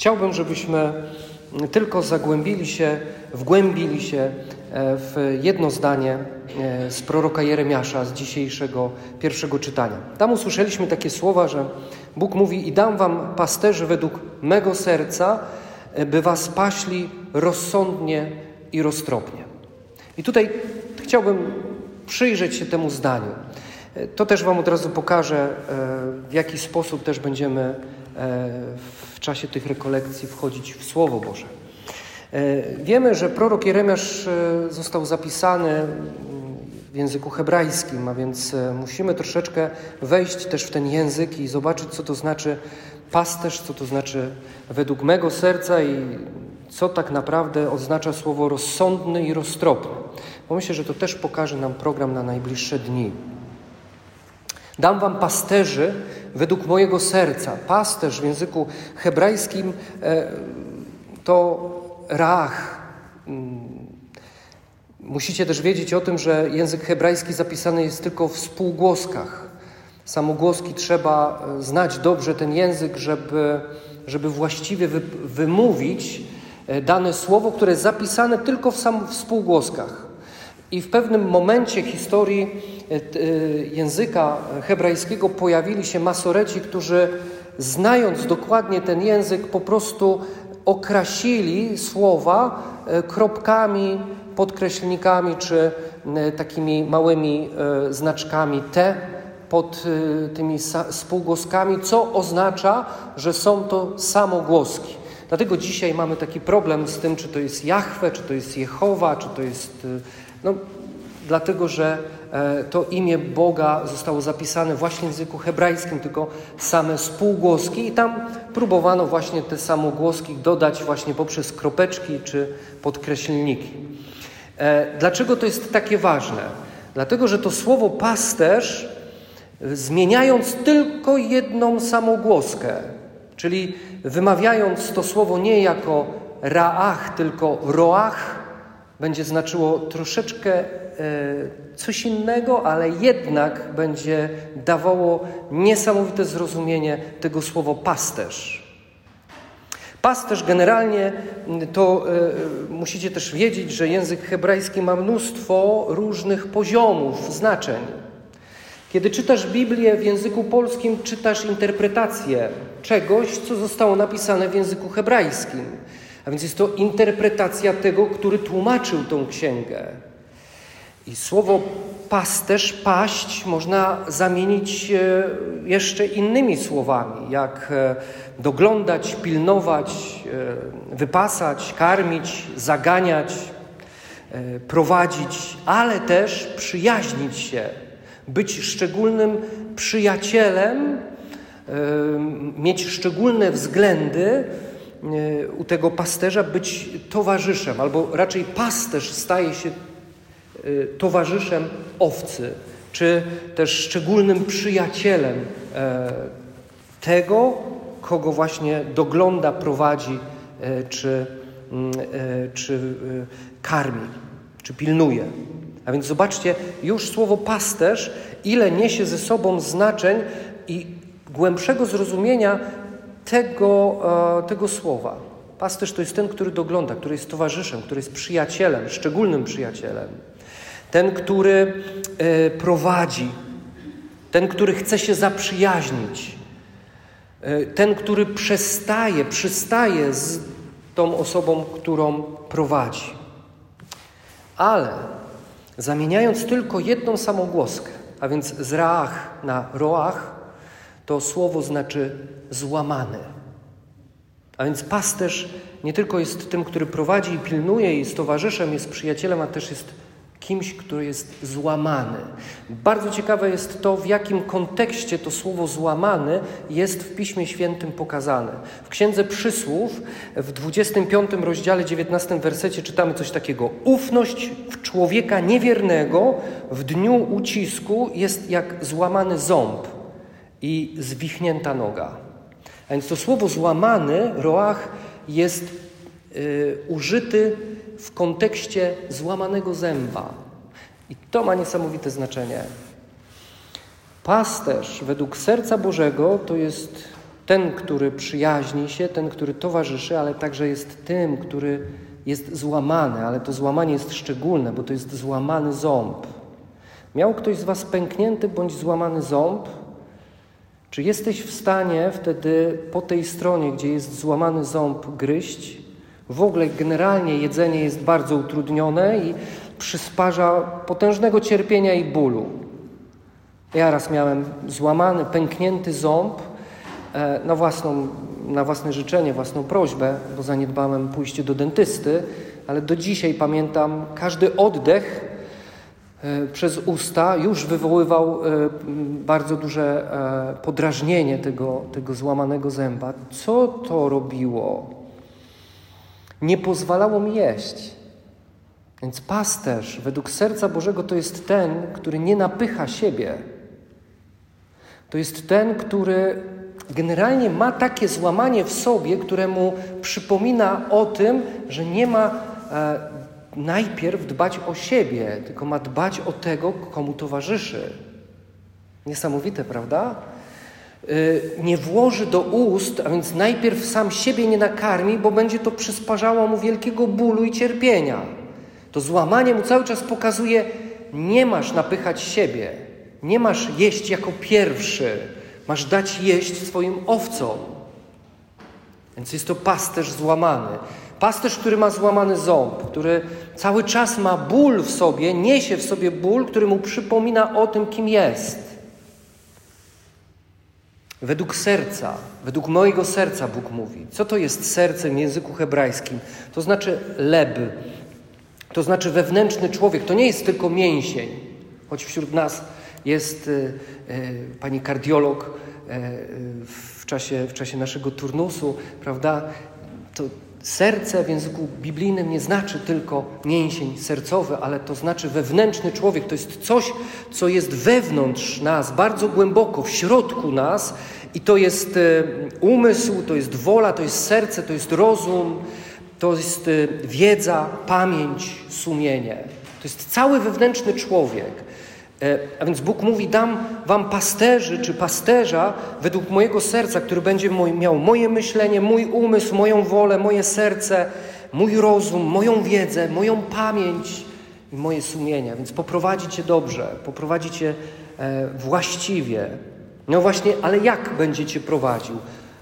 Chciałbym, żebyśmy tylko zagłębili się, wgłębili się e, w jedno zdanie e, z proroka Jeremiasza z dzisiejszego pierwszego czytania. Tam usłyszeliśmy takie słowa, że Bóg mówi: I dam wam pasterzy według mego serca, e, by was paśli rozsądnie i roztropnie. I tutaj chciałbym przyjrzeć się temu zdaniu. To też Wam od razu pokażę, w jaki sposób też będziemy w czasie tych rekolekcji wchodzić w Słowo Boże. E, wiemy, że prorok Jeremiasz e, został zapisany w języku hebrajskim, a więc e, musimy troszeczkę wejść też w ten język i zobaczyć, co to znaczy pasterz, co to znaczy według mego serca i co tak naprawdę oznacza słowo rozsądny i roztropny. Bo myślę, że to też pokaże nam program na najbliższe dni. Dam wam pasterzy według mojego serca. Pasterz w języku hebrajskim to Rach. Mm. Musicie też wiedzieć o tym, że język hebrajski zapisany jest tylko w spółgłoskach. Samogłoski trzeba e, znać dobrze ten język, żeby, żeby właściwie wy, wymówić e, dane słowo, które jest zapisane tylko w, sam, w spółgłoskach. I w pewnym momencie historii e, języka hebrajskiego pojawili się masoreci, którzy znając dokładnie ten język, po prostu okrasili słowa e, kropkami, podkreślnikami czy e, takimi małymi e, znaczkami T pod tymi spółgłoskami, co oznacza, że są to samogłoski. Dlatego dzisiaj mamy taki problem z tym, czy to jest Jahwe, czy to jest Jehowa, czy to jest. No, dlatego że e, to imię Boga zostało zapisane właśnie w języku hebrajskim, tylko same spółgłoski i tam próbowano właśnie te samogłoski dodać właśnie poprzez kropeczki czy podkreślniki. E, dlaczego to jest takie ważne? Dlatego, że to słowo pasterz, zmieniając tylko jedną samogłoskę, czyli wymawiając to słowo nie jako raach, tylko roach, będzie znaczyło troszeczkę e, coś innego, ale jednak będzie dawało niesamowite zrozumienie tego słowa pasterz. Pasterz generalnie to e, musicie też wiedzieć, że język hebrajski ma mnóstwo różnych poziomów znaczeń. Kiedy czytasz Biblię w języku polskim, czytasz interpretację czegoś, co zostało napisane w języku hebrajskim. A więc jest to interpretacja tego, który tłumaczył tą księgę. I słowo pasterz, paść można zamienić e, jeszcze innymi słowami, jak e, doglądać, pilnować, e, wypasać, karmić, zaganiać, prowadzić, ale też przyjaźnić się, być szczególnym przyjacielem, mieć szczególne względy u tego pasterza być towarzyszem, albo raczej pasterz staje się y, towarzyszem owcy, czy też szczególnym przyjacielem e, tego, kogo właśnie dogląda, prowadzi, e, czy, mm, e, czy karmi, czy pilnuje. A więc zobaczcie, już słowo pasterz, ile niesie ze sobą znaczeń i głębszego zrozumienia tego, e, tego słowa. Pasterz to jest ten, który dogląda, który jest towarzyszem, który jest przyjacielem, szczególnym przyjacielem. Ten, który e, prowadzi, ten, który chce się zaprzyjaźnić, e, ten, który przestaje, przystaje z tą osobą, którą prowadzi. Ale zamieniając tylko jedną samogłoskę, a więc z raach na roach, to słowo znaczy złamany. A więc pasterz nie tylko jest tym, który prowadzi i pilnuje, jest towarzyszem, jest przyjacielem, a też jest kimś, który jest złamany. Bardzo ciekawe jest to, w jakim kontekście to słowo złamany jest w Piśmie Świętym pokazane. W Księdze Przysłów w 25 rozdziale 19 wersecie czytamy coś takiego. Ufność w człowieka niewiernego w dniu ucisku jest jak złamany ząb i zwichnięta noga. A więc to słowo złamany, roach, jest y, użyty w kontekście złamanego zęba. I to ma niesamowite znaczenie. Pasterz według serca Bożego to jest ten, który przyjaźni się, ten, który towarzyszy, ale także jest tym, który jest złamany, ale to złamanie jest szczególne, bo to jest złamany ząb. Miał ktoś z Was pęknięty bądź złamany ząb? Czy jesteś w stanie wtedy po tej stronie, gdzie jest złamany ząb, gryźć? W ogóle generalnie jedzenie jest bardzo utrudnione i przysparza potężnego cierpienia i bólu. Ja raz miałem złamany, pęknięty ząb e, na, własną, na własne życzenie, własną prośbę, bo zaniedbałem pójście do dentysty, ale do dzisiaj pamiętam każdy oddech przez usta już wywoływał e, bardzo duże podrażnienie tego, tego złamanego zęba. Co to robiło? Nie pozwalało mi jeść. Więc pasterz według serca Bożego to jest ten, który nie napycha siebie. To jest ten, który generalnie ma takie złamanie w sobie, któremu przypomina o tym, że nie ma e, najpierw dbać o siebie, tylko ma dbać o tego, komu towarzyszy. Niesamowite, prawda? Y, nie włoży do ust, a więc najpierw sam siebie nie nakarmi, bo będzie to przysparzało mu wielkiego bólu i cierpienia. To złamanie mu cały czas pokazuje: nie masz napychać siebie, nie masz jeść jako pierwszy, masz dać jeść swoim owcom. Więc jest to pasterz złamany. Pasterz, który ma złamany ząb, który cały czas ma ból w sobie, niesie w sobie ból, który mu przypomina o tym, kim jest. Według serca, według mojego serca Bóg mówi. Co to jest serce w języku hebrajskim? To znaczy leb, to znaczy wewnętrzny człowiek. To nie jest tylko mięsień, choć wśród nas jest y, y, pani kardiolog y, w, czasie, w czasie naszego turnusu, prawda? To serce w języku biblijnym nie znaczy tylko mięsień sercowy, ale to znaczy wewnętrzny człowiek. To jest coś, co jest wewnątrz nas, bardzo głęboko, w środku nas i to jest umysł, to jest wola, to jest serce, to jest rozum, to jest wiedza, pamięć, sumienie. To jest cały wewnętrzny człowiek. E, a więc Bóg mówi: Dam wam pasterzy czy pasterza według mojego serca, który będzie miał moje myślenie, mój umysł, moją wolę, moje serce, mój rozum, moją wiedzę, moją pamięć i moje sumienie. Więc poprowadzi cię dobrze, poprowadzi cię e, właściwie. No właśnie, ale jak będzie cię prowadził?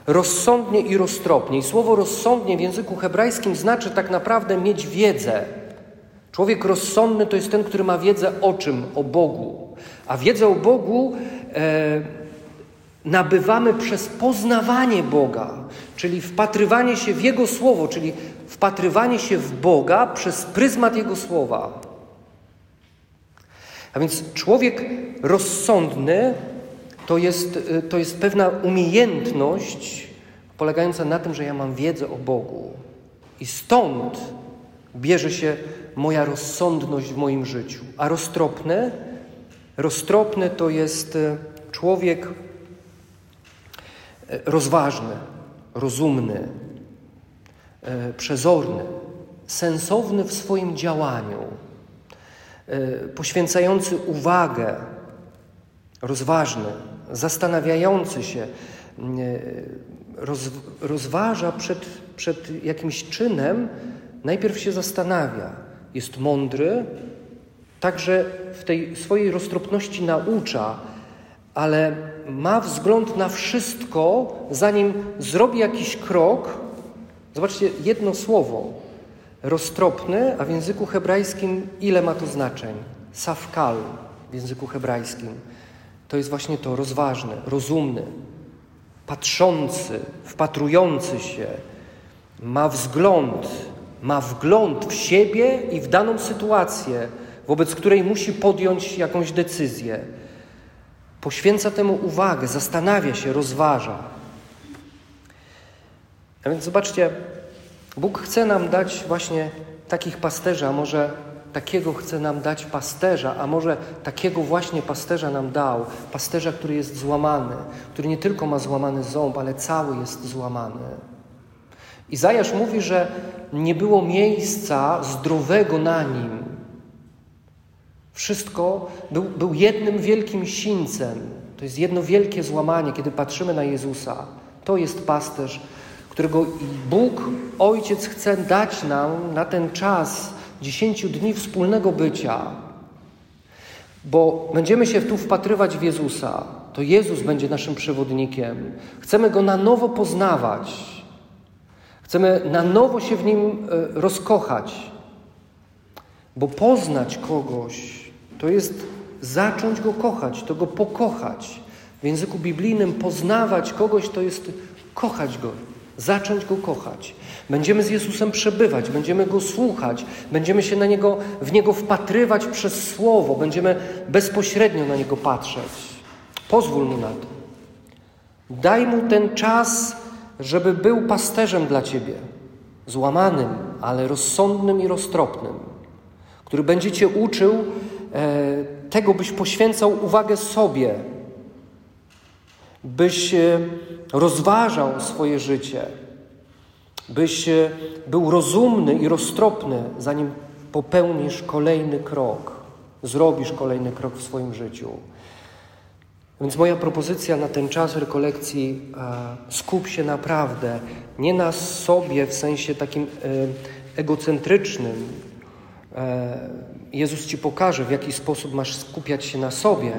Rozsądnie i roztropnie. I słowo rozsądnie w języku hebrajskim znaczy tak naprawdę mieć wiedzę Człowiek rozsądny to jest ten, który ma wiedzę o czym? O Bogu. A wiedzę o Bogu e, nabywamy przez poznawanie Boga, czyli wpatrywanie się w Jego Słowo, czyli wpatrywanie się w Boga przez pryzmat Jego Słowa. A więc człowiek rozsądny to jest, e, to jest pewna umiejętność polegająca na tym, że ja mam wiedzę o Bogu. I stąd bierze się moja rozsądność w moim życiu. A roztropny, roztropny to jest e, człowiek e, rozważny, rozumny, e, przezorny, sensowny w swoim działaniu, poświęcający uwagę, rozważny, zastanawiający się, roz, rozważa przed, przed jakimś czynem, najpierw się zastanawia, jest mądry, także w tej swojej roztropności naucza, ale ma wzgląd na wszystko, zanim zrobi jakiś krok. Zobaczcie, jedno słowo. Roztropny, a w języku hebrajskim ile ma to znaczeń? Safkal w języku hebrajskim. To jest właśnie to rozważny, rozumny, patrzący, wpatrujący się, ma wzgląd, ma wgląd w siebie i w daną sytuację, wobec której musi podjąć jakąś decyzję. Poświęca temu uwagę, zastanawia się, rozważa. A więc zobaczcie, Bóg chce nam dać właśnie takich pasterzy, a może takiego chce nam dać pasterza, a może takiego właśnie pasterza nam dał. Pasterza, który jest złamany, który nie tylko ma złamany ząb, ale cały jest złamany. Izajasz mówi, że nie było miejsca zdrowego na nim. Wszystko był, był jednym wielkim sińcem. To jest jedno wielkie złamanie, kiedy patrzymy na Jezusa. To jest pasterz, którego Bóg, Ojciec chce dać nam na ten czas dziesięciu dni wspólnego bycia. Bo będziemy się tu wpatrywać w Jezusa. To Jezus będzie naszym przewodnikiem. Chcemy Go na nowo poznawać. Chcemy na nowo się w Nim e, rozkochać. Bo poznać kogoś to jest zacząć Go kochać, to Go pokochać. W języku biblijnym poznawać kogoś to jest kochać Go, zacząć Go kochać. Będziemy z Jezusem przebywać, będziemy Go słuchać, będziemy się na Niego, w Niego wpatrywać przez Słowo, będziemy bezpośrednio na Niego patrzeć. Pozwól Mu na to. Daj Mu ten czas, żeby był pasterzem dla Ciebie, złamanym, ale rozsądnym i roztropnym, który będzie Cię uczył e, tego, byś poświęcał uwagę sobie, byś e, rozważał swoje życie, byś e, był rozumny i roztropny, zanim popełnisz kolejny krok, zrobisz kolejny krok w swoim życiu. Więc moja propozycja na ten czas rekolekcji e, skup się naprawdę nie na sobie w sensie takim egocentrycznym. Jezus ci pokaże, w jaki sposób masz skupiać się na sobie,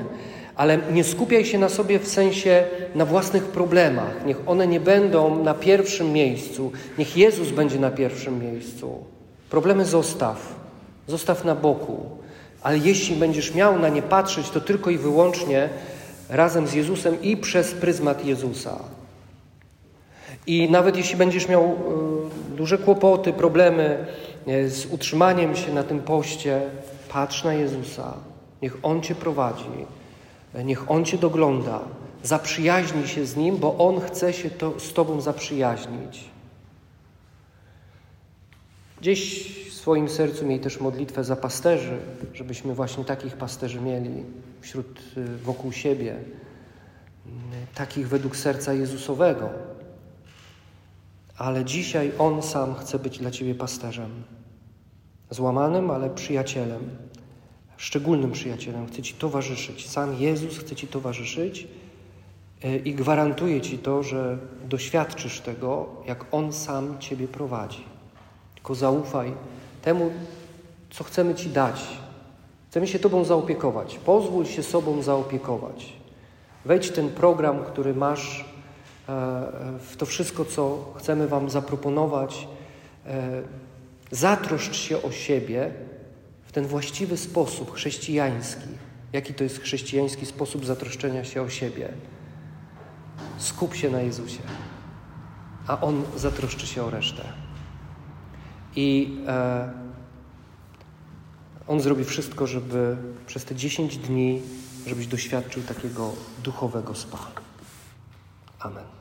ale nie skupiaj się na sobie w sensie na własnych problemach. Niech one nie będą na pierwszym miejscu. Niech Jezus będzie na pierwszym miejscu. Problemy zostaw. Zostaw na boku. Ale jeśli będziesz miał na nie patrzeć, to tylko i wyłącznie razem z Jezusem i przez pryzmat Jezusa. I nawet jeśli będziesz miał y, duże kłopoty, problemy y, z utrzymaniem się na tym poście, patrz na Jezusa. Niech On cię prowadzi. Niech On Cię dogląda. Zaprzyjaźnij się z Nim, bo On chce się to, z Tobą zaprzyjaźnić. Gdzieś swoim sercu miej też modlitwę za pasterzy, żebyśmy właśnie takich pasterzy mieli wśród, y, wokół siebie, takich według serca Jezusowego. Ale dzisiaj On sam chce być dla Ciebie pasterzem. Złamanym, ale przyjacielem szczególnym przyjacielem, chce Ci towarzyszyć. Sam Jezus chce Ci towarzyszyć e, i gwarantuje Ci to, że doświadczysz tego, jak On sam Ciebie prowadzi. Tylko zaufaj temu, co chcemy Ci dać. Chcemy się Tobą zaopiekować. Pozwól się sobą zaopiekować. Wejdź w ten program, który masz, e, w to wszystko, co chcemy Wam zaproponować. E, zatroszcz się o siebie, w ten właściwy sposób chrześcijański. Jaki to jest chrześcijański sposób zatroszczenia się o siebie? Skup się na Jezusie, a On zatroszczy się o resztę. I e, On zrobi wszystko, żeby przez te 10 dni, żebyś doświadczył takiego duchowego spa. Amen.